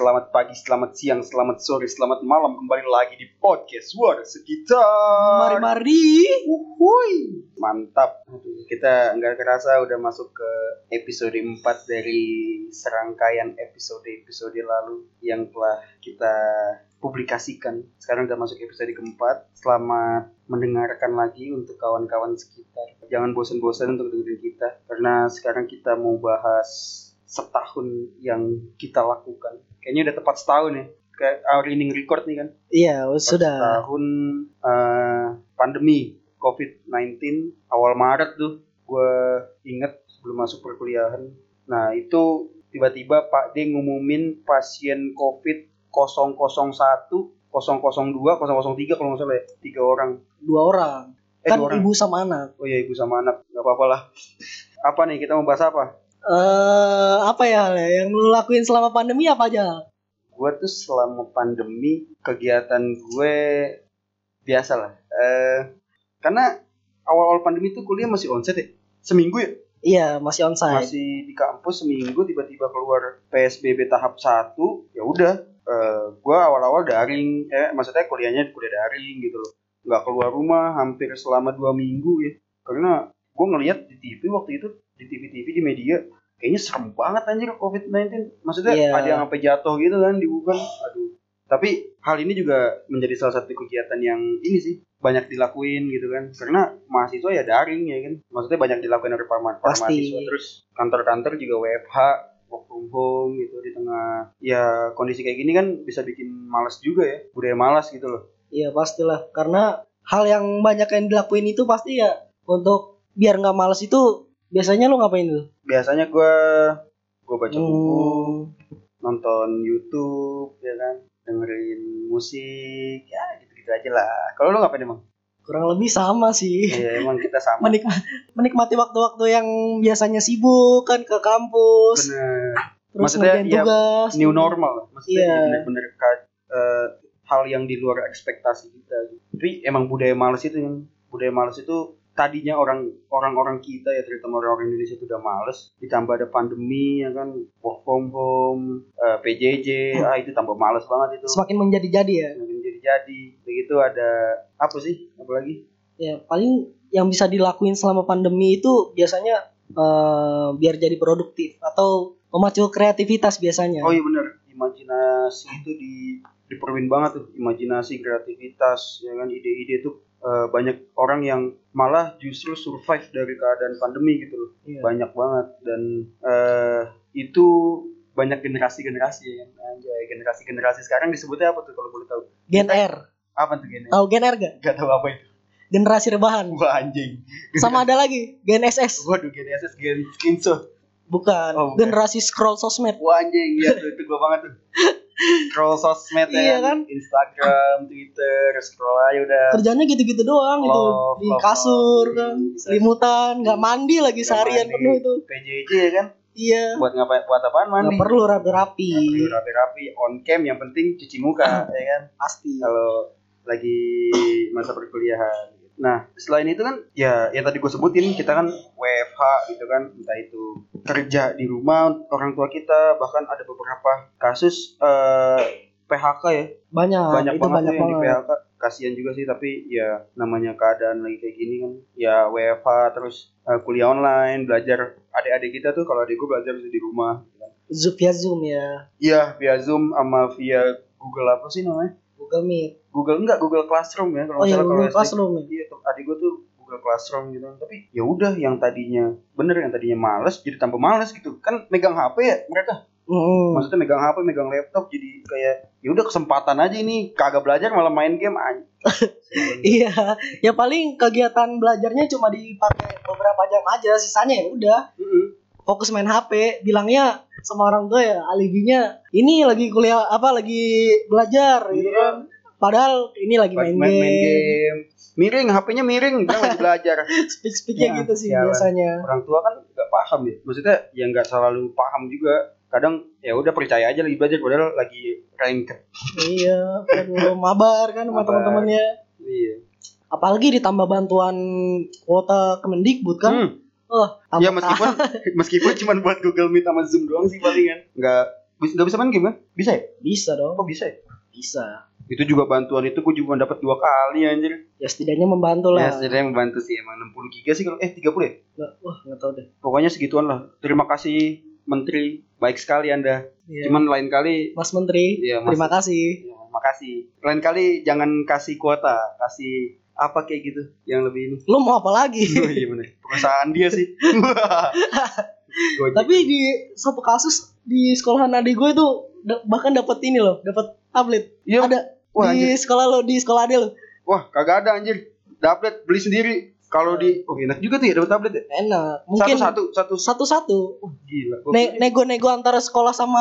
Selamat pagi, selamat siang, selamat sore, selamat malam kembali lagi di podcast Suara Sekitar. Mari-mari. Uhuy. Mantap. Aduh, kita nggak kerasa udah masuk ke episode 4 dari serangkaian episode-episode lalu yang telah kita publikasikan. Sekarang udah masuk episode keempat. Selamat mendengarkan lagi untuk kawan-kawan sekitar. Jangan bosan-bosan untuk dengerin kita karena sekarang kita mau bahas setahun yang kita lakukan. Kayaknya udah tepat setahun ya. Kayak hari ini record nih kan. Iya, Tepat sudah. Setahun eh, pandemi COVID-19 awal Maret tuh gue inget sebelum masuk perkuliahan. Nah itu tiba-tiba Pak D ngumumin pasien COVID 001, 002, 003 kalau nggak salah ya. Tiga orang. Dua orang. Eh, kan dua orang. ibu sama anak. Oh iya ibu sama anak. Gak apa-apa lah. Apa nih kita mau bahas apa? Eh, apa ya Le? yang lu lakuin selama pandemi apa aja? gue tuh selama pandemi kegiatan gue biasa lah eh karena awal-awal pandemi tuh kuliah masih onsite ya seminggu ya Iya, masih onsite. masih di kampus seminggu tiba-tiba keluar psbb tahap satu ya udah eh gue awal-awal daring. Eh maksudnya kuliahnya kuliah daring gitu loh. Nggak keluar rumah hampir selama dua minggu ya. Karena gue ngelihat di tv waktu itu di tv-tv di media kayaknya serem banget anjir covid-19 maksudnya Iya. ada yang sampai jatuh gitu kan di Wuhan. Aduh. Tapi hal ini juga menjadi salah satu kegiatan yang ini sih banyak dilakuin gitu kan. Karena mahasiswa ya daring ya kan. Maksudnya banyak dilakuin oleh para, mahasiswa. Terus kantor-kantor juga WFH work from home gitu di tengah ya kondisi kayak gini kan bisa bikin malas juga ya budaya malas gitu loh Iya, pastilah. Karena hal yang banyak yang dilakuin itu pasti ya untuk biar nggak males itu biasanya lu ngapain tuh? biasanya gue gue baca buku Hmm, nonton YouTube ya kan dengerin musik ya gitu-gitu aja lah kalau lu ngapain emang kurang lebih sama sih. Iya emang kita sama. Menikmati, menikmati waktu-waktu yang biasanya sibuk kan ke kampus, bener. Terus Maksudnya, ya, tugas. new normal. Maksudnya Iya. bener-bener ka- eh, hal yang di luar ekspektasi kita tapi emang budaya malas itu yang budaya malas itu tadinya orang orang-orang kita ya terutama orang-orang Indonesia itu udah males. Ditambah ada pandemi ya kan. Work from home eh, PJJ ah itu tambah males banget itu. Semakin menjadi-jadi ya. Semakin jadi begitu ada apa sih apa lagi? Ya paling yang bisa dilakuin selama pandemi itu biasanya eh, biar jadi produktif atau memacu kreativitas biasanya. oh iya bener. Imajinasi itu di diperluin banget tuh. Imajinasi kreativitas ya kan ide-ide tuh eh, banyak orang yang malah justru survive dari keadaan pandemi gitu loh. Iya. banyak banget. Dan eh, itu banyak generasi-generasi ya kan Anjay, generasi-generasi sekarang disebutnya apa tuh kalau boleh tahu Gen R. apa tuh gen Tahu Gen R gak? gak tahu apa itu Generasi rebahan. wah anjing Sama ada lagi Gen SS. waduh gen SS gen screenshot Bukan. Oh, bukan. Generasi scroll sosmed. Wah anjing, iya tuh, itu gue banget tuh. Scroll sosmed Iya ya kan? Instagram, Twitter, scroll aja udah. Kerjanya gitu-gitu doang gitu. Di kasur love. kan. Selimutan. Nggak mandi lagi Nggak seharian mandi. penuh itu. PJJ ya kan? Iya. Buat ngapain? Buat apaan mandi? Nggak perlu rapi-rapi. Nggak perlu rapi-rapi, on cam yang penting cuci muka, ya kan? Pasti. Kalau lagi masa perkuliahan. Nah, selain itu kan ya yang tadi gue sebutin kita kan WFH gitu kan, entah itu kerja di rumah orang tua kita, bahkan ada beberapa kasus eh, PHK ya, Banyak. banyak itu banget banyak yang di banget. PHK kasihan juga sih tapi ya namanya keadaan lagi kayak gini kan ya WFH terus eh, kuliah online belajar adik-adik kita tuh kalau adik gue belajar di rumah gitu kan. Zoom via Zoom ya. iya via Zoom sama via Google apa sih namanya Google Meet. Google enggak Google Classroom ya kalau Oh iya Google. Classroom ya. iya tuh adik gue tuh Google Classroom gitu tapi ya udah yang tadinya bener yang tadinya males jadi tambah males gitu kan megang HP ya mereka Mm. maksudnya megang HP megang laptop jadi kayak ya udah kesempatan aja ini kagak belajar malah main game aja Iya, ya paling kegiatan belajarnya cuma dipakai beberapa jam aja, sisanya ya udah fokus main HP. Bilangnya sama orang tua ya alibinya ini lagi kuliah apa lagi belajar gitu Iya. kan. Padahal ini lagi main, main, main game. game miring HP-nya miring bilang lagi belajar Speak speaknya Ya, gitu sih sialan. biasanya. orang tua kan nggak paham ya maksudnya ya nggak selalu paham juga kadang ya udah percaya aja lagi belajar padahal lagi rank iya, aduh mabar kan sama teman-temannya. iya apalagi ditambah bantuan kuota Kemendikbud kan Hmm. oh Ya meskipun meskipun cuma buat Google Meet sama Zoom doang sih palingan. Nggak bis- nggak bisa main game kan? Bisa ya? bisa dong Kok bisa ya? bisa Itu juga bantuan itu gue juga dapat dua kali anjir. ya setidaknya membantu Ya lah setidaknya membantu sih emang 60 giga sih kalau eh 30 ya? Nggak- wah nggak tahu deh Pokoknya segituan lah. Terima kasih Menteri, baik sekali Anda. Iya. Cuman lain kali Mas Menteri Iya, Mas- terima kasih ya, makasih. Lain kali jangan kasih kuota, kasih apa kayak gitu yang lebih ini. lu mau apa lagi Oh, iya bener. Perusahaan dia sih. Tapi di satu kasus di sekolahan adik gue itu da- bahkan dapat ini loh dapat tablet Iya. ada Wah, di anjir. sekolah lo di sekolah adik lo Wah, kagak ada anjir. Tablet beli sendiri. Kalau di oh enak juga tuh ya dapat tablet ya. enak mungkin Satu satu satu. satu satu Oh, gila. Ne nego-nego antara sekolah sama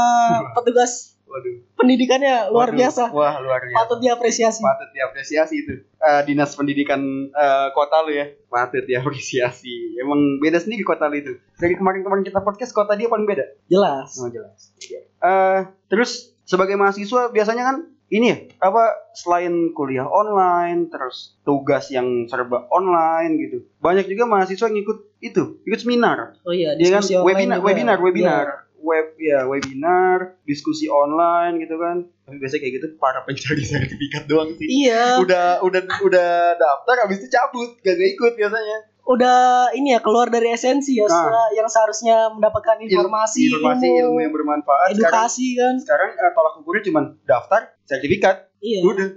petugas Waduh. pendidikannya luar Waduh. biasa Wah, luar biasa. patut diapresiasi Patut diapresiasi itu. Eh, dinas pendidikan eh, kota lu ya. Patut diapresiasi. Emang beda sendiri kota lu itu. Dari kemarin-kemarin kita podcast kota dia paling beda. jelas Oh jelas. Eh terus sebagai mahasiswa biasanya kan ini ya apa selain kuliah online terus tugas yang serba online gitu. Banyak juga mahasiswa yang ikut itu ikut seminar. Oh iya dia kan? online webinar webinar webinar. Iya. web ya webinar diskusi online gitu kan. Tapi biasanya kayak gitu para pencari sertifikat doang sih. Iya. Udah udah udah daftar habis itu cabut gak, gak ikut biasanya udah ini ya keluar dari esensi ya Nah. yang seharusnya mendapatkan informasi, informasi ilmu, yang bermanfaat sekarang edukasi kan? sekarang eh, tolak ukurnya cuma daftar sertifikat. Iya. Udah.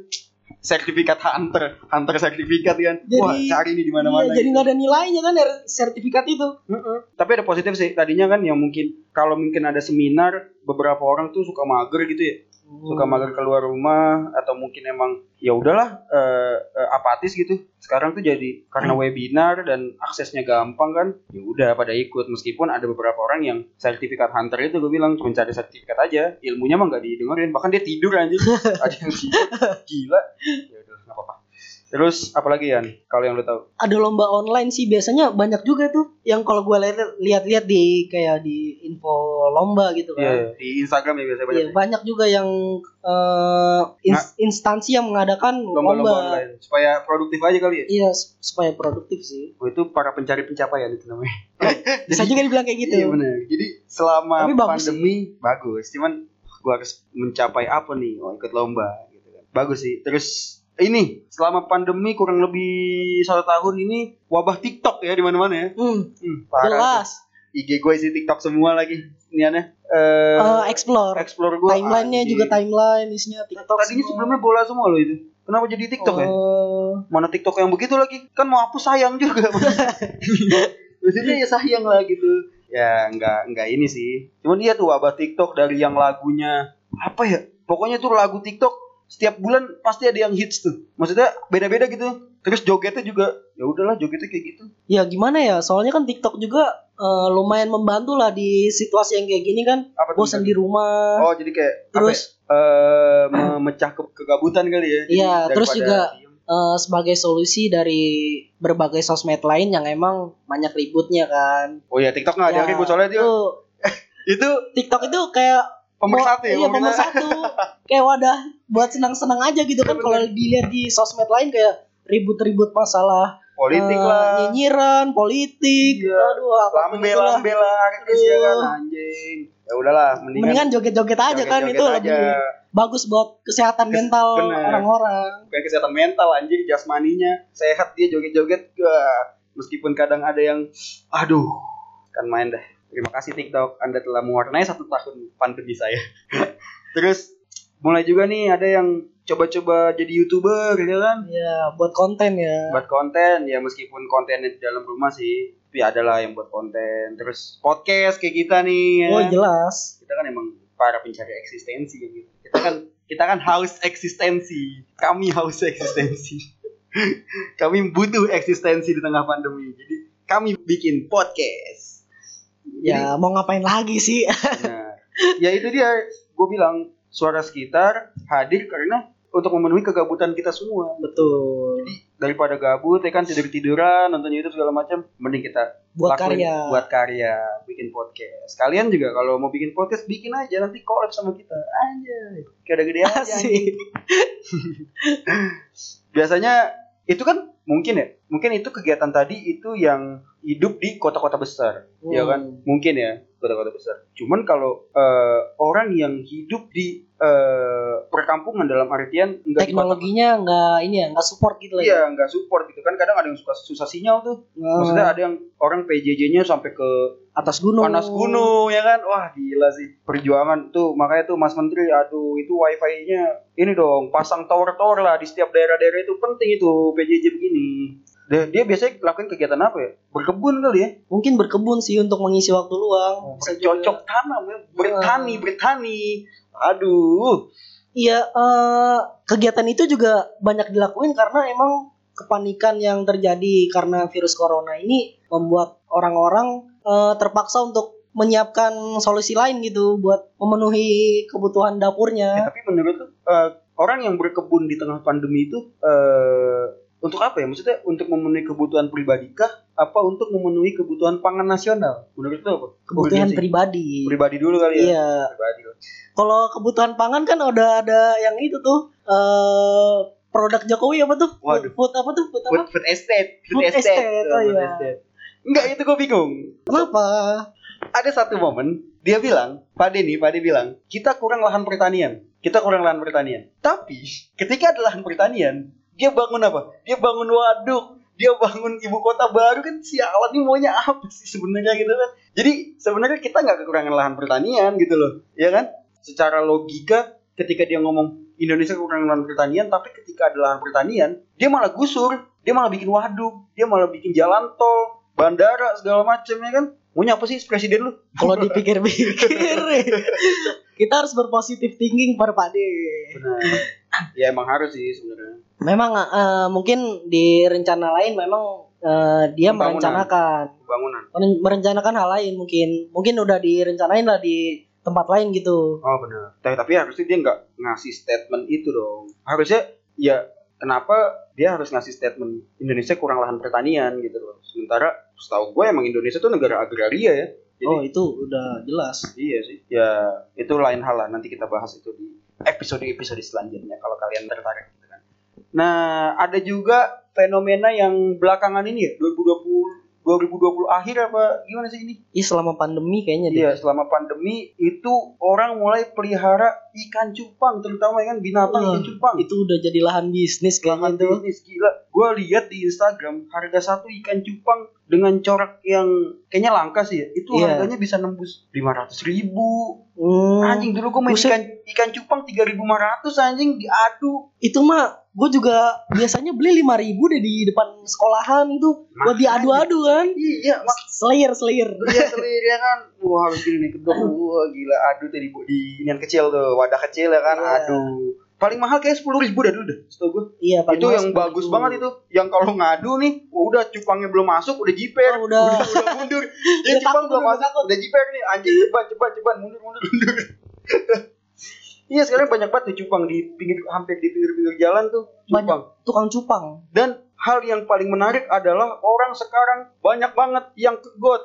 Sertifikat hunter hunter sertifikat kan? Jadi- wah cari nih di mana-mana iya, jadi gitu. nggak ada nilainya kan dari sertifikat itu. Mm-mm. tapi ada positif sih tadinya kan yang mungkin kalau mungkin ada seminar beberapa orang tuh suka mager gitu ya suka mager keluar rumah atau mungkin emang ya udahlah eh, eh, apatis gitu. Sekarang tuh jadi karena webinar dan aksesnya gampang kan ya udah pada ikut. Meskipun ada beberapa orang yang sertifikat hunter itu gue bilang cuma cari sertifikat aja. Ilmunya mah nggak didengerin. Bahkan dia tidur anjir ada yang tidur. Gila. Ya udah nggak apa-apa terus apalagi ya kalau yang lu tahu ada lomba online sih biasanya banyak juga tuh yang kalau gue lihat lihat-lihat di kayak di info lomba gitu kan Iya, di Instagram ya biasanya banyak Iya, banyak juga yang eh, ins- instansi yang mengadakan lomba-lomba lomba. online supaya produktif aja kali ya Iya, supaya produktif sih. oh, itu para pencari pencapaian itu namanya Bisa juga dibilang kayak gitu. Iya benar. Jadi selama Tapi bagus pandemi bagus. Cuman gua harus mencapai apa nih? Oh ikut lomba gitu kan. Bagus sih. Terus ini selama pandemi kurang lebih satu tahun ini wabah TikTok ya di mana-mana ya. Hmm, Hmm, parah. jelas. tuh. IG gue isi TikTok semua lagi. Ini aneh. Eh, Eh, explore. explore gue. Timelinenya juga timeline isinya TikTok. Tadinya semua. sebelumnya bola semua loh itu. Kenapa jadi TikTok ya? Oh, Mana TikTok yang begitu lagi? Kan mau hapus sayang juga. Maksudnya ya sayang lah gitu. Ya nggak nggak ini sih. Cuman iya tuh wabah TikTok dari yang lagunya apa ya? Pokoknya tuh lagu TikTok setiap bulan pasti ada yang hits tuh. Maksudnya beda-beda gitu. Terus jogetnya juga ya udahlah jogetnya kayak gitu. Ya gimana ya? Soalnya kan TikTok juga eh, lumayan membantu lah di situasi yang kayak gini kan. Apa? Bosan di rumah. Oh jadi kayak apa ya? terus Eh, memecah ke kegabutan kali ya. Iya, terus juga diem. eh, sebagai solusi dari berbagai sosmed lain yang emang banyak ributnya kan. Oh ya TikTok nggak ada Ya, yang ribut soalnya itu itu TikTok itu kayak pemersatu ya. Iya pemersatu. kayak wadah buat senang-senang aja gitu kan. Kalau dilihat di sosmed lain kayak ribut-ribut masalah politik eh, lah. nyinyiran, politik. Iya. Aduh, apa lambe lambe lah artis ya kan Aduh. anjing ya udahlah mendingan, Mendingan joget-joget aja kan joget-joget itu aja. lebih bagus buat kesehatan Kes- mental orang-orang. kayak kesehatan mental anjing jasmaninya sehat dia joget-joget meskipun kadang ada yang aduh kan main dah terima kasih TikTok Anda telah mewarnai satu tahun pandemi saya terus mulai juga nih ada yang coba-coba jadi youtuber ya kan Ya, buat konten ya. buat konten ya meskipun kontennya di dalam rumah sih tapi adalah yang buat konten terus podcast kayak kita nih ya. Oh, jelas. kita kan emang para pencari eksistensi kan gitu. Kita kan kita kan haus eksistensi. Kami haus eksistensi. kami butuh eksistensi di tengah pandemi. Jadi kami bikin podcast. Ya, mau ngapain lagi sih? Nah, ya itu dia. Gue bilang suara sekitar hadir karena untuk memenuhi kegabutan kita semua. Betul. Daripada gabut ya kan tidur tiduran nonton YouTube segala macam, mending kita Buat lakuin- karya. buat karya, bikin podcast. Kalian juga kalau mau bikin podcast bikin aja nanti collab sama kita. Aja. Kayak udah gede aja. Biasanya itu kan mungkin ya mungkin itu kegiatan tadi itu yang hidup di kota-kota besar ya Hmm. kan? Mungkin ya kota-kota besar. Cuman kalau eh, orang yang hidup di eh, perkampungan dalam artian enggak teknologinya nggak ini ya nggak support gitu lah ya. iya nggak support gitu kan. Kadang ada yang suka susah sinyal tuh. Hmm. maksudnya ada yang orang PJJ-nya sampai ke atas gunung. panas gunung ya kan? Wah gila sih. Perjuangan tuh. Makanya tuh Mas Menteri aduh itu wifi-nya ini dong pasang tower-tower lah di setiap daerah-daerah itu. Penting itu PJJ begini dia, dia biasanya lakuin kegiatan apa ya? Berkebun kali ya? Mungkin berkebun sih untuk mengisi waktu luang. Bisa juga. cocok tanam ya. Bertani bertani. Aduh. Iya, eh, kegiatan itu juga banyak dilakuin karena emang kepanikan yang terjadi karena virus corona ini membuat orang-orang eh, terpaksa untuk menyiapkan solusi lain gitu buat memenuhi kebutuhan Ya, dapurnya. tapi menurut lu eh, orang yang berkebun di tengah pandemi itu eh, untuk apa ya maksudnya untuk memenuhi kebutuhan pribadi kah apa untuk memenuhi kebutuhan pangan nasional menurut lu apa Kebutuhan pribadi. pribadi dulu kali ya Iya. pribadi. Kalau kebutuhan pangan kan udah ada yang itu tuh eh produk Jokowi apa tuh? Waduh. Food apa tuh? Food apa? food, food estate Food estate, oh food iya. estate. enggak itu gue bingung Kenapa? ada satu momen dia bilang Pak Denny Pak Denny bilang kita kurang lahan pertanian kita kurang lahan pertanian tapi ketika ada lahan pertanian dia bangun apa? Dia bangun waduk. Dia bangun ibu kota baru kan sialan ini maunya apa sih sebenarnya gitu kan? Jadi sebenarnya kita nggak kekurangan lahan pertanian gitu loh ya kan? Secara logika ketika dia ngomong Indonesia kekurangan lahan pertanian tapi ketika ada lahan pertanian dia malah gusur. Dia malah bikin waduk. Dia malah bikin jalan tol bandara segala macam ya kan maunya apa sih presiden lu Kalau dipikir-pikir, kita harus berpositif thinking pada Pak D. Benar. ya emang harus sih sebenarnya. Memang eh, mungkin di rencana lain memang eh, dia Pembangunan. merencanakan Pembangunan. meren- merencanakan hal lain mungkin mungkin udah direncanain lah di tempat lain gitu. Oh benar. Tapi, tapi harusnya dia nggak ngasih statement itu dong. Harusnya ya kenapa dia harus ngasih statement Indonesia kurang lahan pertanian gitu loh. Sementara setahu gue emang Indonesia tuh negara agraria ya. Jadi Oh itu udah jelas. iya sih. Ya itu lain hal lah. Nanti kita bahas itu di episode-episode selanjutnya kalau kalian tertarik gitu kan. Nah, ada juga fenomena yang belakangan ini ya 2020 2020 akhir apa gimana sih ini? Ih selama pandemi kayaknya. Iya, selama pandemi itu orang mulai pelihara ikan cupang, terutama kan binatang Wah, ikan cupang. Itu udah jadi lahan bisnis Lahan itu. bisnis gila. Gue lihat di Instagram harga satu ikan cupang dengan corak yang kayaknya langka sih ya. Itu Iya. harganya bisa nembus 500 ribu. Hmm, Anjing dulu gue main Buset. ikan ikan cupang 3500 anjing diadu. itu mah gue juga biasanya beli lima ribu deh di depan sekolahan itu buat diadu-adu kan. Iya, mak Slayer slayer. Iya selir ya kan Wah harus gini nih kedok Wah gila adu tadi bu di inian kecil tuh Wadah kecil ya kan Iya. Aduh Paling mahal kayak sepuluh ribu dah dulu deh Setahu gue Iya paling itu yang 10.000. bagus banget itu yang kalau ngadu nih wah, udah cupangnya belum masuk udah jiper Oh, udah. udah, mundur ya Udah cupang belum udah masuk takut. udah jiper nih anjing cepat cepat cepat mundur mundur mundur iya sekarang banyak banget nih cupang di pinggir hampir di pinggir pinggir jalan tuh Banyak. cupang Tukang cupang. dan hal yang paling menarik adalah orang sekarang banyak banget yang ke got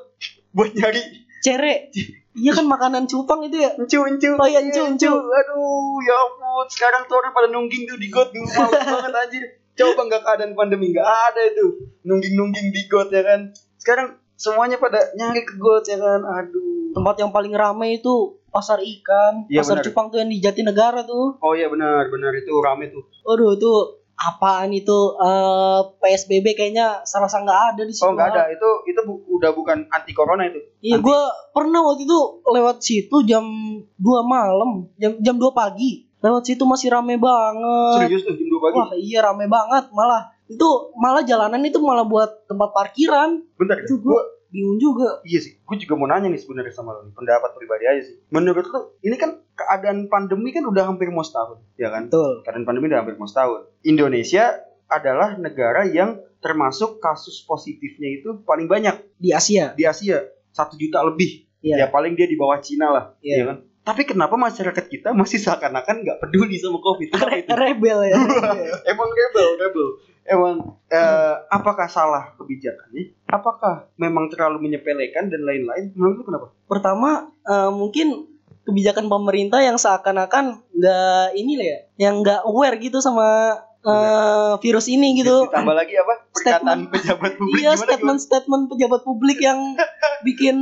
buat nyari Cere. Iya kan makanan cupang itu ya. encu encu Oh iya, encu, encu. aduh ya ampun. Sekarang tuh orang pada nungging tuh di got dulu males banget anjir. Coba nggak keadaan pandemi nggak ada itu. Nungging nungging di got ya kan. Sekarang semuanya pada nyari ke got ya kan. Aduh. Tempat yang paling ramai itu pasar ikan, Iya, pasar benar. cupang tuh yang di Jatinegara tuh. oh iya benar benar. Itu rame tuh. Aduh itu apaan itu eh, PSBB kayaknya serasa nggak ada di situ. oh nggak ada itu itu bu- udah bukan anti corona itu Iya, Anti- gue pernah waktu itu lewat situ jam 2 malam, jam jam 2 pagi. Lewat situ masih rame banget. serius tuh jam dua pagi Wah, iya rame banget malah. Itu malah jalanan itu malah buat tempat parkiran. bentar Itu gue gue bingung juga. Iya sih, gue juga mau nanya nih sebenarnya sama lo nih, pendapat pribadi aja sih. Menurut lo, ini kan keadaan pandemi kan udah hampir mau setahun, ya kan? Betul. Keadaan pandemi udah hampir mau setahun. Indonesia adalah negara yang termasuk kasus positifnya itu paling banyak Di Asia. di Asia, satu juta lebih. Iya. Ya paling dia di bawah Cina lah, Iya. ya kan? Tapi kenapa masyarakat kita masih seakan-akan nggak peduli sama COVID? Kenapa Re- itu? rebel ya. Emang rebel, rebel. Emang eh, apakah salah kebijakannya? Apakah memang terlalu menyepelekan dan lain-lain? Menurut lu kenapa? Pertama eh, mungkin kebijakan pemerintah yang seakan-akan nggak ini lah ya, yang nggak aware gitu sama eh, virus ini gitu. Ditambah lagi apa? Ikatan pejabat publik iya gimana, statement statement pejabat publik yang bikin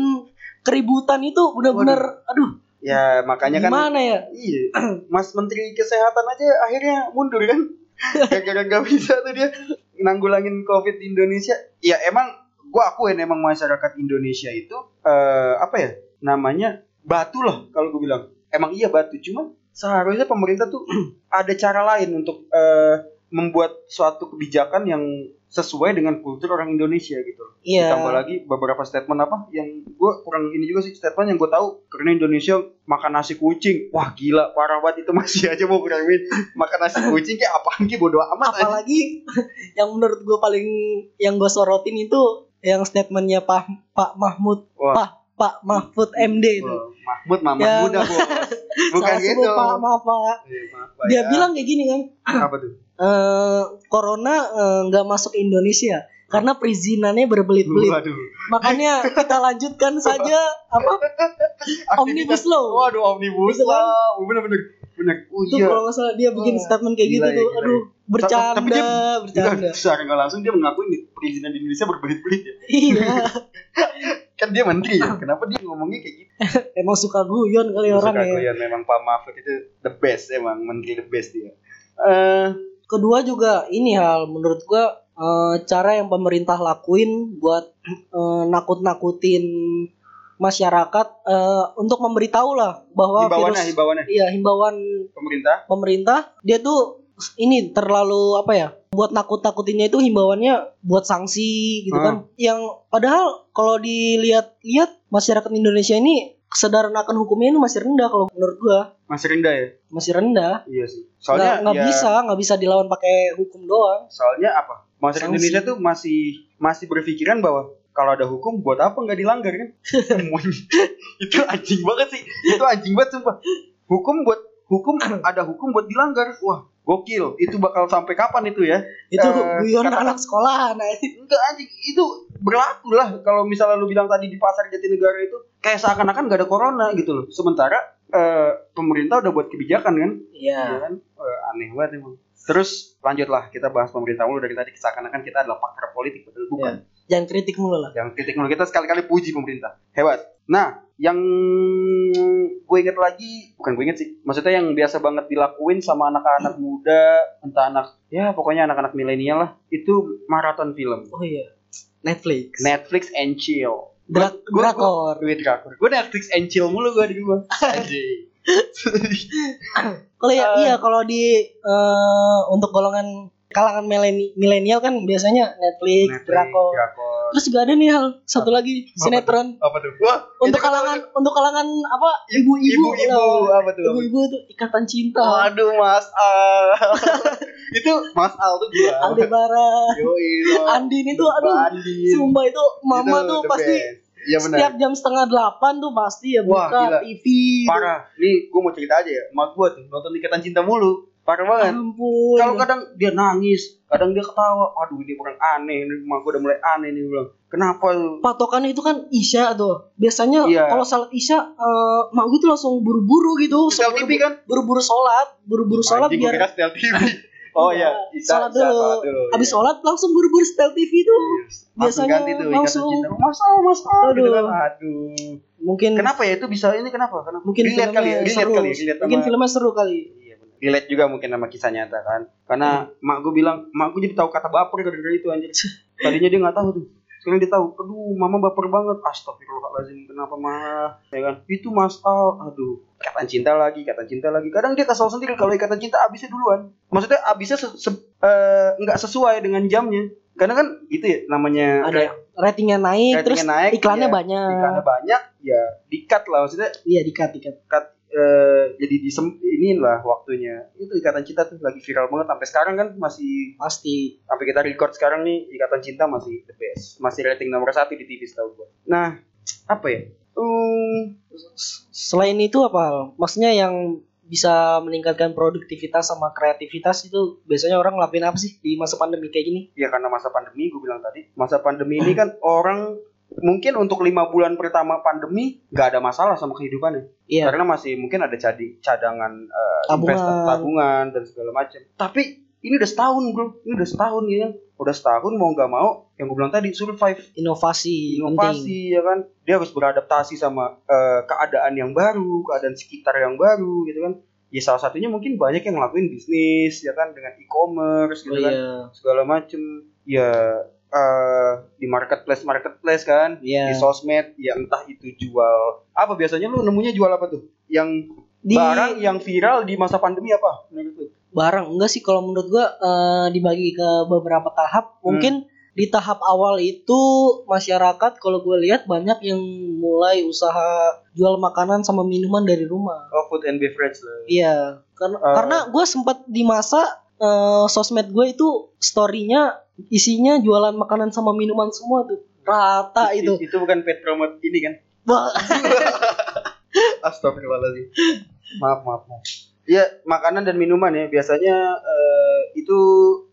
keributan itu benar-benar aduh Ya makanya kan gimana ya Iya, Mas Menteri Kesehatan aja akhirnya mundur kan? Gara-gara gak bisa tuh dia nanggulangin COVID di Indonesia. Ya emang gua akuin emang masyarakat Indonesia itu eh apa ya namanya batu lah kalau gue bilang. Emang iya batu, cuman seharusnya pemerintah tuh ada cara lain untuk eh, membuat suatu kebijakan yang sesuai dengan kultur orang Indonesia gitu. iya Ditambah lagi beberapa statement apa yang gue kurang ini juga sih statement yang gue tahu karena Indonesia makan nasi kucing. Wah gila parah banget itu masih aja mau kurangin makan nasi kucing kayak apaan ki bodo amat aja. apalagi yang menurut gue paling yang gue sorotin itu yang statementnya Pak Pak Mahmud Wah. Pak Pak Mahfud MD itu Wah, Mahmud mama Ya. muda bos. Bukan gitu. Pak maaf Pak Eh, maaf, Pak, dia ya. bilang kayak gini kan apa tuh? Eh corona eh, nggak masuk ke Indonesia karena perizinannya berbelit-belit Waduh. makanya kita lanjutkan saja apa Omnibus Law. Waduh omnibus kan? law. Bener bener. Oh Tuh iya. kalau nggak salah dia bikin Wah, statement kayak gila gitu ya, tuh. Aduh, bercanda, Tapi dia- bercanda. Secara nggak langsung dia mengakui perizinan di Indonesia berbelit-belit ya. iya, Kan dia menteri ya. Kenapa dia ngomongnya kayak gitu? emang suka guyon kali orang Suka ya. Goyan, memang Pak Mahfud itu the best emang menteri the best dia. Eh Kedua juga ini hal menurut gua eh, cara yang pemerintah lakuin buat eh, nakut-nakutin masyarakat eh, untuk memberitahu lah bahwa himbauannya virus himbauannya iya himbauan pemerintah. pemerintah dia tuh ini terlalu apa ya buat nakut-nakutinnya itu himbauannya buat sanksi gitu Hmm. kan. Yang padahal kalau dilihat-lihat masyarakat Indonesia ini kesadaran akan hukumnya ini masih rendah kalau menurut gua masih rendah ya. masih rendah Iya sih. Soalnya nggak ya, bisa nggak bisa dilawan pakai hukum doang Soalnya apa? Masyarakat Sanksi. Indonesia tuh masih masih berpikiran bahwa kalau ada hukum buat apa nggak dilanggar kan? itu anjing banget sih. Itu anjing banget sumpah. Hukum buat hukum ada hukum buat dilanggar. Wah, gokil. Itu bakal sampai kapan itu ya? itu guyon kata- anak sekolahan Enggak anjing, itu berlaku lah kalau misalnya lu bilang tadi di pasar Jatinegara itu kayak seakan-akan gak ada corona gitu loh. Sementara eh, pemerintah udah buat kebijakan kan? iya Ya kan? Eh, aneh banget emang. Terus lanjutlah kita bahas pemerintah mulu dari tadi seakan-akan kita adalah pakar politik padahal bukan. Jangan kritik mulu lah Yang kritik mulu kita sekali-kali puji pemerintah. Hebat. Nah, yang gue inget lagi, bukan gue inget sih, maksudnya yang biasa banget dilakuin sama anak-anak muda, entah anak, ya pokoknya anak-anak milenial lah, itu maraton film. oh iya Netflix Netflix and chill. Drak- gua- drakor. Gue drakor. Gue Netflix and chill mulu gue di rumah. Kalau ya iya kalau di eh, untuk golongan kalangan mileni- milenial kan biasanya Netflix, Netflix, drakor. drakor. Terus juga ada nih hal satu lagi Apa sinetron Apa tuh? Wah, untuk itu kan kalangan untuk kalangan apa ibu-ibu ibu-ibu apa tuh? Ibu-ibu tuh ikatan cinta. Waduh, Mas Al. itu Mas Al tuh gila. Aldebaran, Yoi. Andin itu aduh Andin. sumpah itu mama Itu tuh pasti best. Iya benar. setiap jam setengah delapan tuh pasti ya Wah, buka gila. TV. Parah. Nih, gue mau cerita aja ya. Mak gue tuh nonton Ikatan Cinta mulu. Parah banget. Ampun. Kalau kadang dia nangis, kadang dia ketawa. Aduh, ini orang aneh. Ini mak gue udah mulai aneh nih bilang. Kenapa patokannya itu kan Isya tuh. Biasanya Iya. kalau salat Isya eh, mak gue tuh langsung buru-buru gitu. Setel TV kan? Buru-buru sholat, buru-buru sholat Anjing, biar setel TV. Oh Iya, iya, Isa, sholat dulu. sholat dulu. Habis iya. sholat langsung buru-buru setel TV tuh. Langsung biasanya ganti tuh langsung- Ikatan Cinta. Mas Al, Mas Al. Gitu kan. Aduh. Aduh. Mungkin Kenapa ya itu bisa ini kenapa? Kenapa? mungkin Relate kali ya, seru. kali relate mungkin sama- filmnya seru kali. Relate juga mungkin sama kisah nyata kan. Karena mak gue bilang, mak gue jadi tahu kata baper gara-gara itu anjir. Tadinya dia nggak tahu tuh. Sekarang dia tahu. Aduh, mama baper banget. Astagfirullahaladzim. Kenapa mah? Ya kan? Itu Mas Al. Aduh. Ikatan cinta lagi, ikatan cinta lagi. Kadang dia kesal sendiri kalau ikatan cinta abisnya duluan. Maksudnya abisnya se- se- eh, nggak sesuai dengan jamnya. Karena kan gitu ya namanya Ada ratingnya naik, ratingnya terus naik, iklannya ya, banyak. iklannya banyak, ya di-cut lah maksudnya Iya dikat dikat. cut eh, jadi disem inilah waktunya itu ikatan cinta tuh lagi viral banget sampai sekarang kan masih Pasti. sampai kita record sekarang nih ikatan cinta masih the best masih rating nomor satu di TV setahu gua nah apa ya Hmm, Selain itu apa? Maksudnya yang bisa meningkatkan produktivitas sama kreativitas itu biasanya orang ngelakuin apa sih di masa pandemi kayak gini? ya karena masa pandemi gue bilang tadi masa pandemi ini kan orang mungkin untuk lima bulan pertama pandemi nggak ada masalah sama kehidupannya. Iya. karena masih mungkin ada cadi, cadangan eh, Tabungan. investa- tabungan dan segala macam tapi ini udah setahun bro. Ini udah setahun ya kan? Udah setahun mau nggak mau yang gue bilang tadi survive. Inovasi inovasi ya kan? Dia harus beradaptasi sama uh, keadaan yang baru keadaan sekitar yang baru gitu kan? Ya salah satunya mungkin banyak yang ngelakuin bisnis ya kan? Dengan e-commerce gitu oh, kan? iya. segala macem. Ya uh, di marketplace marketplace kan Iya. di sosmed ya entah itu jual apa. Biasanya lu nemunya jual apa tuh? Yang Di- barang yang viral di masa pandemi apa menurut lu? Barang enggak sih. Kalau menurut gua eh, dibagi ke beberapa tahap. Hmm. mungkin di tahap awal itu masyarakat kalau gue lihat banyak yang mulai usaha jual makanan sama minuman dari rumah. Oh food and beverage lah. Iya. Karena Eh. karena gue sempat di masa eh, sosmed gue itu storynya isinya jualan makanan sama minuman semua tuh rata itu itu bukan pet promote ini kan Astagfirullahaladzim. Maaf, maaf, maaf. Ya, makanan dan minuman ya biasanya eh, itu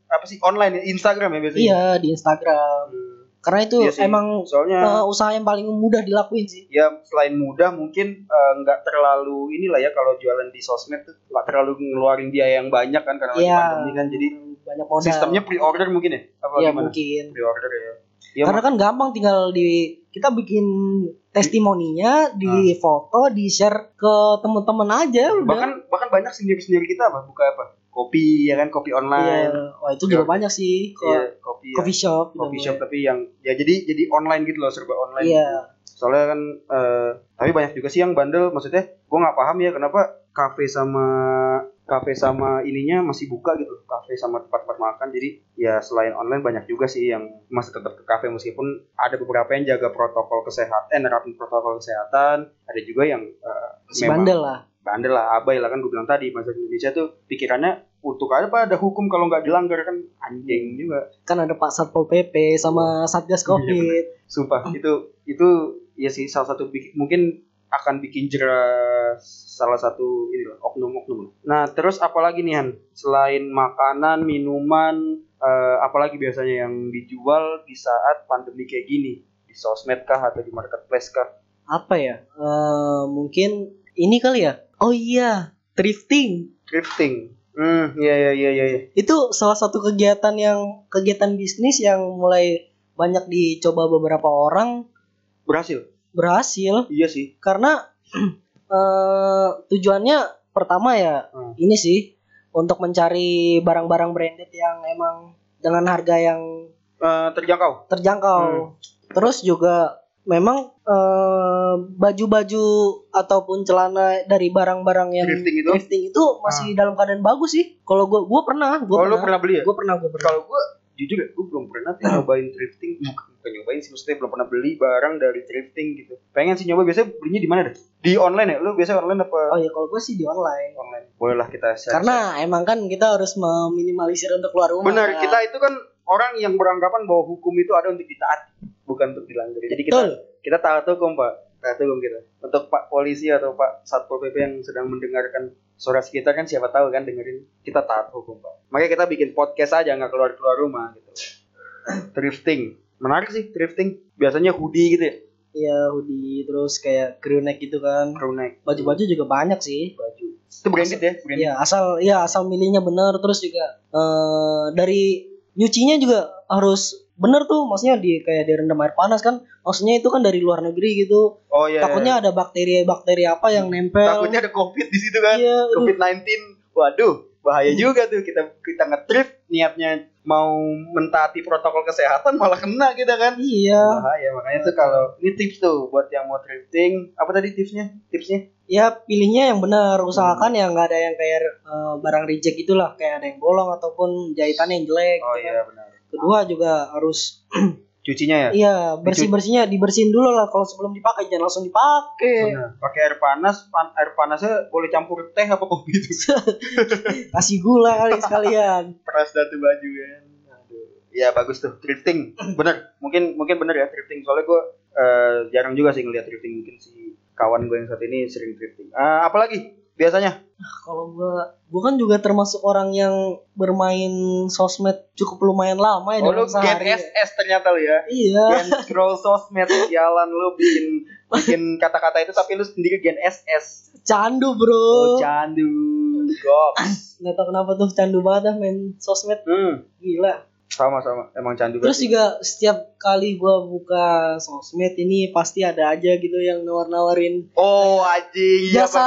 apa sih online ya Instagram ya biasanya. iya di Instagram Hmm. Karena itu Iya sih. emang soalnya eh, usaha yang paling mudah dilakuin sih ya selain mudah mungkin eh, nggak terlalu inilah ya kalau jualan di sosmed tuh nggak terlalu ngeluarin biaya yang banyak kan karena lagi Iya. pandemi kan jadi banyak modal sistemnya pre-order mungkin ya apa Iya gimana? mungkin Pre-order ya. Ya, karena kan gampang tinggal di kita bikin testimoninya di foto di share ke temen-temen aja udah bahkan bahkan banyak sendiri-sendiri kita apa buka apa? Kopi ya kan, kopi online. wah itu juga banyak sih Iya, kopi. ya. coffee shop coffee gitu. shop tapi yang ya jadi jadi online gitu loh serba online Iya. soalnya kan eh, tapi banyak juga sih yang bandel maksudnya gue nggak paham ya kenapa kafe sama kafe sama ininya masih buka gitu kafe sama tempat-tempat makan jadi ya selain online banyak juga sih yang masih tetap ke kafe meskipun ada beberapa yang jaga protokol kesehatan eh nerapin protokol kesehatan ada juga yang eh, si bandel lah bandel lah abai lah kan gue bilang tadi masyarakat Indonesia tuh pikirannya untuk apa ada hukum kalau nggak dilanggar kan? Anjing juga. Kan ada Pak Satpol PP sama Satgas Covid. Sumpah itu itu ya sih salah satu mungkin akan bikin jerah salah satu ini lah oknum-oknum. Nah terus apalagi nih Han? Selain makanan minuman eh, apalagi biasanya yang dijual di saat pandemi kayak gini? Di sosmed kah atau di marketplace kah? apa ya? Eh, mungkin ini kali ya oh iya thrifting Thrifting. Hmm iya iya iya iya. iya. itu salah satu kegiatan yang kegiatan bisnis yang mulai banyak dicoba beberapa orang Berhasil. berhasil Iya sih. karena eh, tujuannya pertama ya Hmm. ini sih untuk mencari barang-barang branded yang emang dengan harga yang Eh, terjangkau. terjangkau Hmm. terus juga memang eh, baju-baju ataupun celana dari barang-barang yang Thrifting itu. thrifting itu masih dalam keadaan bagus sih kalau gua gua pernah gua oh pernah pernah beli ya? gua pernah gua pernah Kalau gue jujur ya, gue belum pernah tuh nyobain thrifting. Bukan, nyobain sih, maksudnya belum pernah beli barang dari thrifting gitu. Pengen sih nyoba, biasanya belinya di mana deh? Di online ya? Lu biasa online apa? oh ya kalau gua sih di online Online. Boleh lah kita share. karena emang kan kita harus meminimalisir untuk keluar rumah Benar, kan. kita itu kan orang yang beranggapan bahwa hukum itu ada untuk ditaati, bukan untuk dilanggar. Jadi kita Betul. kita taat hukum, Pak. Taat hukum kita. Untuk Pak polisi atau Pak Satpol PP yang sedang mendengarkan suara kita kan siapa tahu kan dengerin kita taat hukum, Pak. Makanya kita bikin podcast aja nggak keluar-keluar rumah gitu. thrifting. Menarik sih thrifting. Biasanya hoodie gitu ya. Iya hoodie terus kayak crew neck gitu kan Crew neck. baju-baju juga banyak sih baju. Itu branded ya, branded. Iya asal ya asal milihnya benar terus juga eh dari nyucinya juga harus bener tuh maksudnya di kayak direndam air panas kan maksudnya itu kan dari luar negeri gitu Oh iya. takutnya ada bakteri-bakteri apa yang nempel takutnya ada covid di situ kan. iya aduh. COVID-19. Waduh, bahaya juga tuh kita kita ngetrip niatnya mau mentaati protokol kesehatan malah kena kita kan. iya Bahaya makanya tuh kalau ini tips tuh buat yang mau thrifting. Apa tadi tipsnya? Tipsnya? ya pilihnya yang benar usahakan yang nggak ada yang kayak eh, barang reject itulah kayak ada yang bolong ataupun jahitannya yang jelek Oh gitu kan. iya benar. kedua juga harus Cucinya ya? iya bersih bersihnya dibersihin dulu lah kalau sebelum dipakai jangan langsung dipakai. Pakai air panas, pan- air panasnya boleh campur teh apa kopi itu. kasih gula kali sekalian Peras datu baju kan. Aduh. Ya bagus tuh thrifting. Bener. Mungkin mungkin bener ya thrifting. Soalnya gue eh, jarang juga sih ngeliat thrifting. Mungkin si kawan gue yang saat ini sering thrifting. Eh, apalagi biasanya? kalau gua gua kan juga termasuk orang yang bermain sosmed cukup lumayan lama ya Oh dalam lu Gen sehari. SS ternyata lu ya. iya Gen scroll sosmed sialan lu bikin bikin kata-kata itu tapi lu sendiri Gen SS. candu Oh, bro candu. Goks. nggak tahu kenapa tuh candu banget dah main sosmed Hmm, gila sama sama. Emang candu terus banget. juga setiap kali gua buka sosmed ini pasti ada aja gitu yang nawar-nawarin Oh, anjing. Iya, jasa.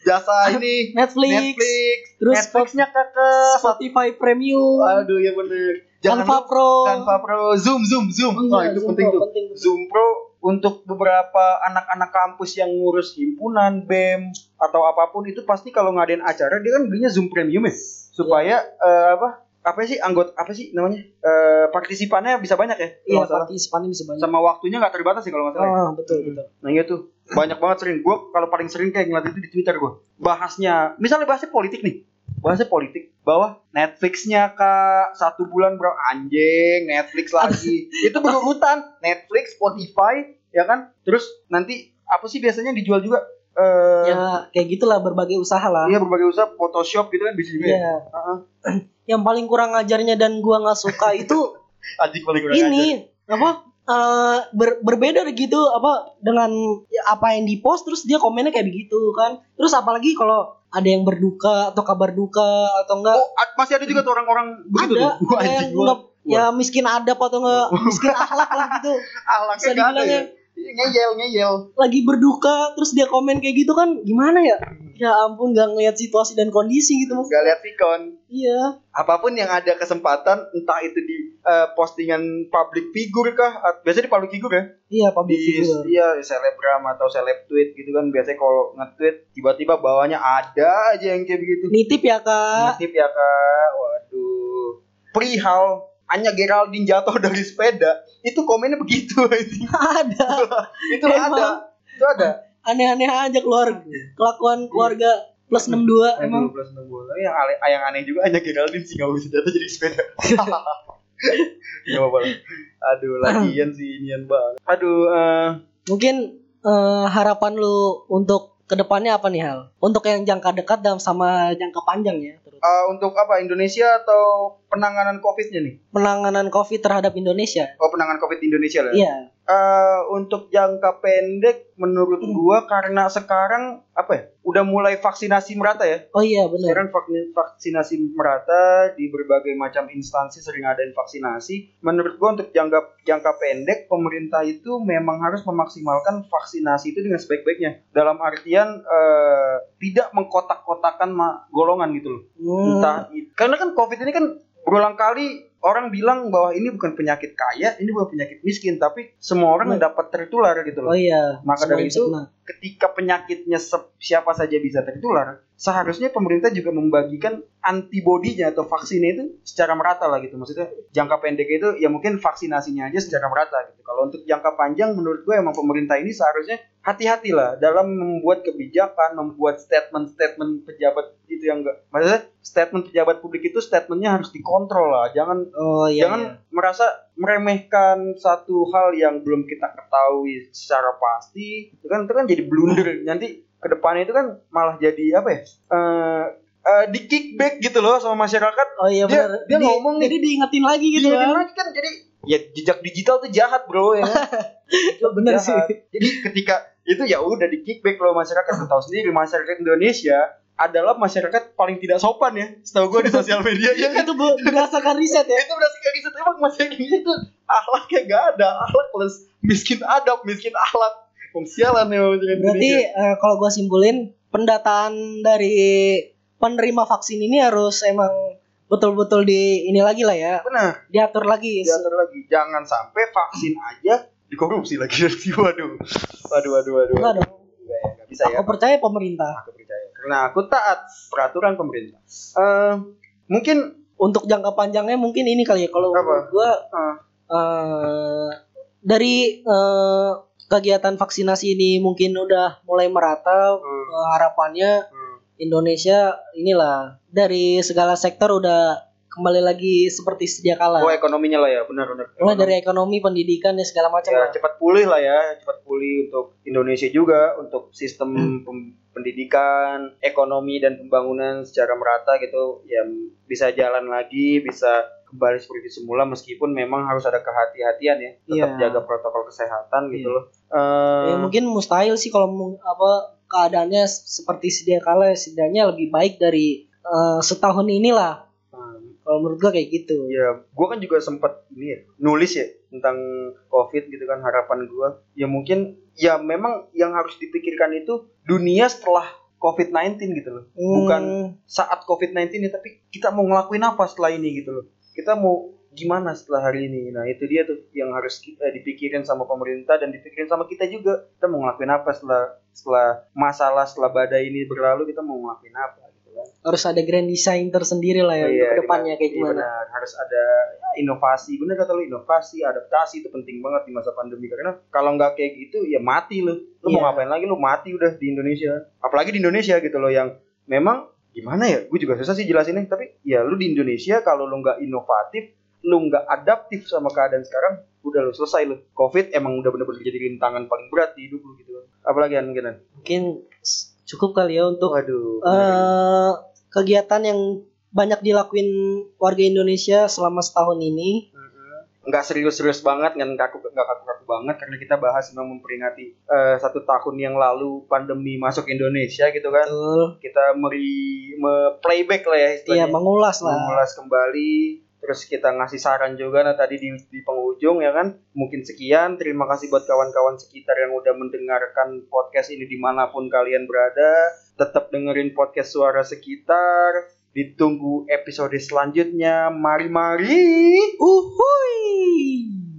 Jasa ini Netflix, Netflix. terus Netflixnya kakak. Spotify Premium Aduh, ya bener. Canva lupa Pro Canva Pro, Zoom, Zoom, Zoom. Oh, iya, itu Zoom penting Pro, tuh. penting. Zoom Pro untuk beberapa anak-anak kampus yang ngurus himpunan, BEM atau apa pun itu pasti kalau ngadain acara dia kan belinya Zoom Premium ya supaya eh, apa apa sih anggota apa sih namanya? Eh, partisipannya bisa banyak ya iya partisipannya bisa banyak. Sama waktunya nggak terbatas sih kalau nggak salah ya. ah betul betul. Nah iya tuh. Banyak banget sering. Gue kalau paling sering kayak ngeliat itu di Twitter gue bahasnya misalnya bahasnya politik nih. Bahasnya politik. Bahwa Netflixnya kak. Satu bulan bro anjing Netflix lagi. Itu berurutan. Netflix Spotify ya kan? Terus nanti apa sih biasanya dijual juga eh ya kayak gitulah berbagai usaha lah. iya berbagai usaha Photoshop gitu kan bisa juga ya? Iya. Heeh. yang paling kurang ajarnya dan gua nggak suka itu anjing paling kurang ajar. ini apa eh, ber- berbeda gitu apa dengan ya, apa yang di post terus dia komennya kayak begitu kan. Terus apalagi kalau ada yang berduka atau kabar duka atau enggak oh masih ada juga tuh orang-orang begitu ada tuh? ada yang gua ya miskin adab atau enggak miskin akhlak lah gitu. Ahlaknya bisa nggak ada ya ngeyel ngeyel. Lagi berduka terus dia komen kayak gitu kan gimana ya? Ya ampun nggak ngeliat situasi dan kondisi gitu mas. Nggak lihat sikon iya. Apa pun yang ada kesempatan entah itu di eh, postingan public figure kah biasanya di public figure ya? Iya public di figure. iya selebgram atau seleb tweet gitu kan biasanya kalau nge-tweet tiba-tiba bawahnya ada aja yang kayak begitu. Nitip ya kak. Nitip ya kak. Waduh. Perihal Anya Geraldine jatuh dari sepeda itu komennya begitu ada. Itu Emang. ada itu ada. aneh-aneh aja keluar kelakuan keluarga plus 62 emang. 12 bola yang aneh, yang aneh juga Anya Geraldine sih nggak bisa jatuh jadi sepeda. Gak apa-apa lah. Aduh, lagian sih inian banget. Aduh, eh. Mungkin eh, harapan lu untuk ke depannya apa nih hal? Untuk yang jangka dekat dan sama jangka panjang ya terus. Eh, untuk apa Indonesia atau penanganan COVID-nya nih? penanganan covid terhadap Indonesia Oh, penanganan COVID Indonesia lah. iya Eh, untuk jangka pendek menurut gua karena sekarang apa ya? Udah mulai vaksinasi merata ya. oh iya benar Sekarang vaksin- vaksinasi merata di berbagai macam instansi sering adain vaksinasi. Menurut gua untuk jangka jangka pendek pemerintah itu memang harus memaksimalkan vaksinasi itu dengan sebaik-baiknya. Dalam artian eh, tidak mengkotak-kotakan golongan gitu loh. Hmm, Entah karena kan Covid ini kan berulang kali orang bilang bahwa ini bukan penyakit kaya, ini bukan penyakit miskin, tapi semua orang dapat tertular gitu oh loh. iya Maka dari itu. Ketika penyakitnya siapa saja bisa tertular, seharusnya pemerintah juga membagikan antibodinya atau vaksinnya itu secara merata lah gitu. Maksudnya jangka pendek itu ya mungkin vaksinasinya aja secara merata gitu. Kalau untuk jangka panjang menurut gue emang pemerintah ini seharusnya hati-hati lah dalam membuat kebijakan, membuat statement-statement pejabat itu yang enggak. Maksudnya statement pejabat publik itu statementnya harus dikontrol lah. Jangan oh iya, jangan iya. merasa meremehkan satu hal yang belum kita ketahui secara pasti itu kan itu kan jadi blunder. Nanti ke depannya itu kan malah jadi apa ya? Eh eh, di kickback gitu loh sama masyarakat. Oh iya dia- benar dia Jadi- ngomong nih. jadi diingetin lagi gitu Diingetin kan? lagi kan jadi ya jejak digital tuh jahat bro ya kan? bener Jahat. sih. Jadi ketika itu ya udah di kickback loh masyarakat. Tahu sendiri masyarakat Indonesia adalah masyarakat paling tidak sopan ya. Setahu gue di sosial media ya kan itu be- berdasarkan riset ya? Itu kayak gitu emang masyarakat Indonesia itu akhlaknya gak ada. Akhlak plus miskin adab miskin akhlak. Wong sialan ya masyarakat berarti eh, kalau gua simpulin pendataan dari penerima vaksin ini harus emang betul-betul di ini lagi lah ya. Benar. Diatur lagi. Diatur lagi. Jangan sampai vaksin aja dikorupsi lagi. Waduh. Waduh waduh waduh Enggak ya, nggak bisa ya. Aku percaya pemerintah. Aku percaya karena aku taat peraturan pemerintah. Eh, mungkin untuk jangka panjangnya mungkin ini kali ya. Kalau gua eh, eh, dari eh, kegiatan vaksinasi ini mungkin udah mulai merata Hmm. eh, harapannya hmm, Indonesia inilah dari segala sektor udah kembali lagi seperti sedia kala. oh ekonominya lah ya benar benar Mulai dari ekonomi, pendidikan dan segala macam ya lah. cepat pulih lah ya cepat pulih untuk Indonesia juga untuk sistem Hmm. pendidikan ekonomi dan pembangunan secara merata gitu ya bisa jalan lagi bisa kembali seperti semula meskipun memang harus ada kehati-hatian ya tetap Iya. jaga protokol kesehatan gitu Iya. loh Eh, Ya, mungkin mustahil sih kalau apa keadaannya seperti sedia kala setidaknya lebih baik dari uh, setahun inilah. Kalau menurut gua kayak gitu ya gua kan juga sempat ini ya, nulis ya tentang covid gitu kan harapan gua ya mungkin ya memang yang harus dipikirkan itu dunia setelah COVID-19 gitu loh. Hmm. Bukan saat COVID-19 ya, tapi kita mau ngelakuin apa setelah ini gitu loh. Kita mau gimana setelah hari ini. Nah, itu dia tuh yang harus kita, eh, dipikirin sama pemerintah dan dipikirin sama kita juga. Kita mau ngelakuin apa setelah setelah masalah setelah badai ini berlalu, kita mau ngelakuin apa gitu kan. Harus ada grand design tersendiri lah ya oh, iya, ke depannya kayak gimana. Benar, harus ada ya, inovasi. Benar kata lu inovasi, adaptasi itu penting banget di masa pandemi karena kalau nggak kayak gitu ya mati lu. Lu yeah. mau iya. ngapain lagi lu mati udah di Indonesia. Apalagi di Indonesia gitu loh yang memang gimana ya gue juga susah sih jelasinnya tapi ya lu di Indonesia kalau lu nggak inovatif lu nggak adaptif sama keadaan sekarang udah lu selesai lu covid emang udah bener-bener jadi rintangan paling berat di hidup lu gitu apalagi kan mungkin mungkin cukup kali ya untuk Waduh, uh, kegiatan yang banyak dilakuin warga Indonesia selama setahun ini. Nggak serius-serius banget nggak kaku nggak kaku-kaku banget karena kita bahas memang memperingati uh, satu tahun yang lalu pandemi masuk Indonesia gitu kan. Betul. kita meri me playback lah ya istilahnya. Iya mengulas lah. Mengulas kembali terus kita ngasih saran juga nah tadi di, di penghujung ya kan? Mungkin sekian. Terima kasih buat kawan-kawan sekitar yang udah mendengarkan podcast ini di mana pun kalian berada. Tetap dengerin podcast suara sekitar. Ditunggu episode selanjutnya. Mari mari uhui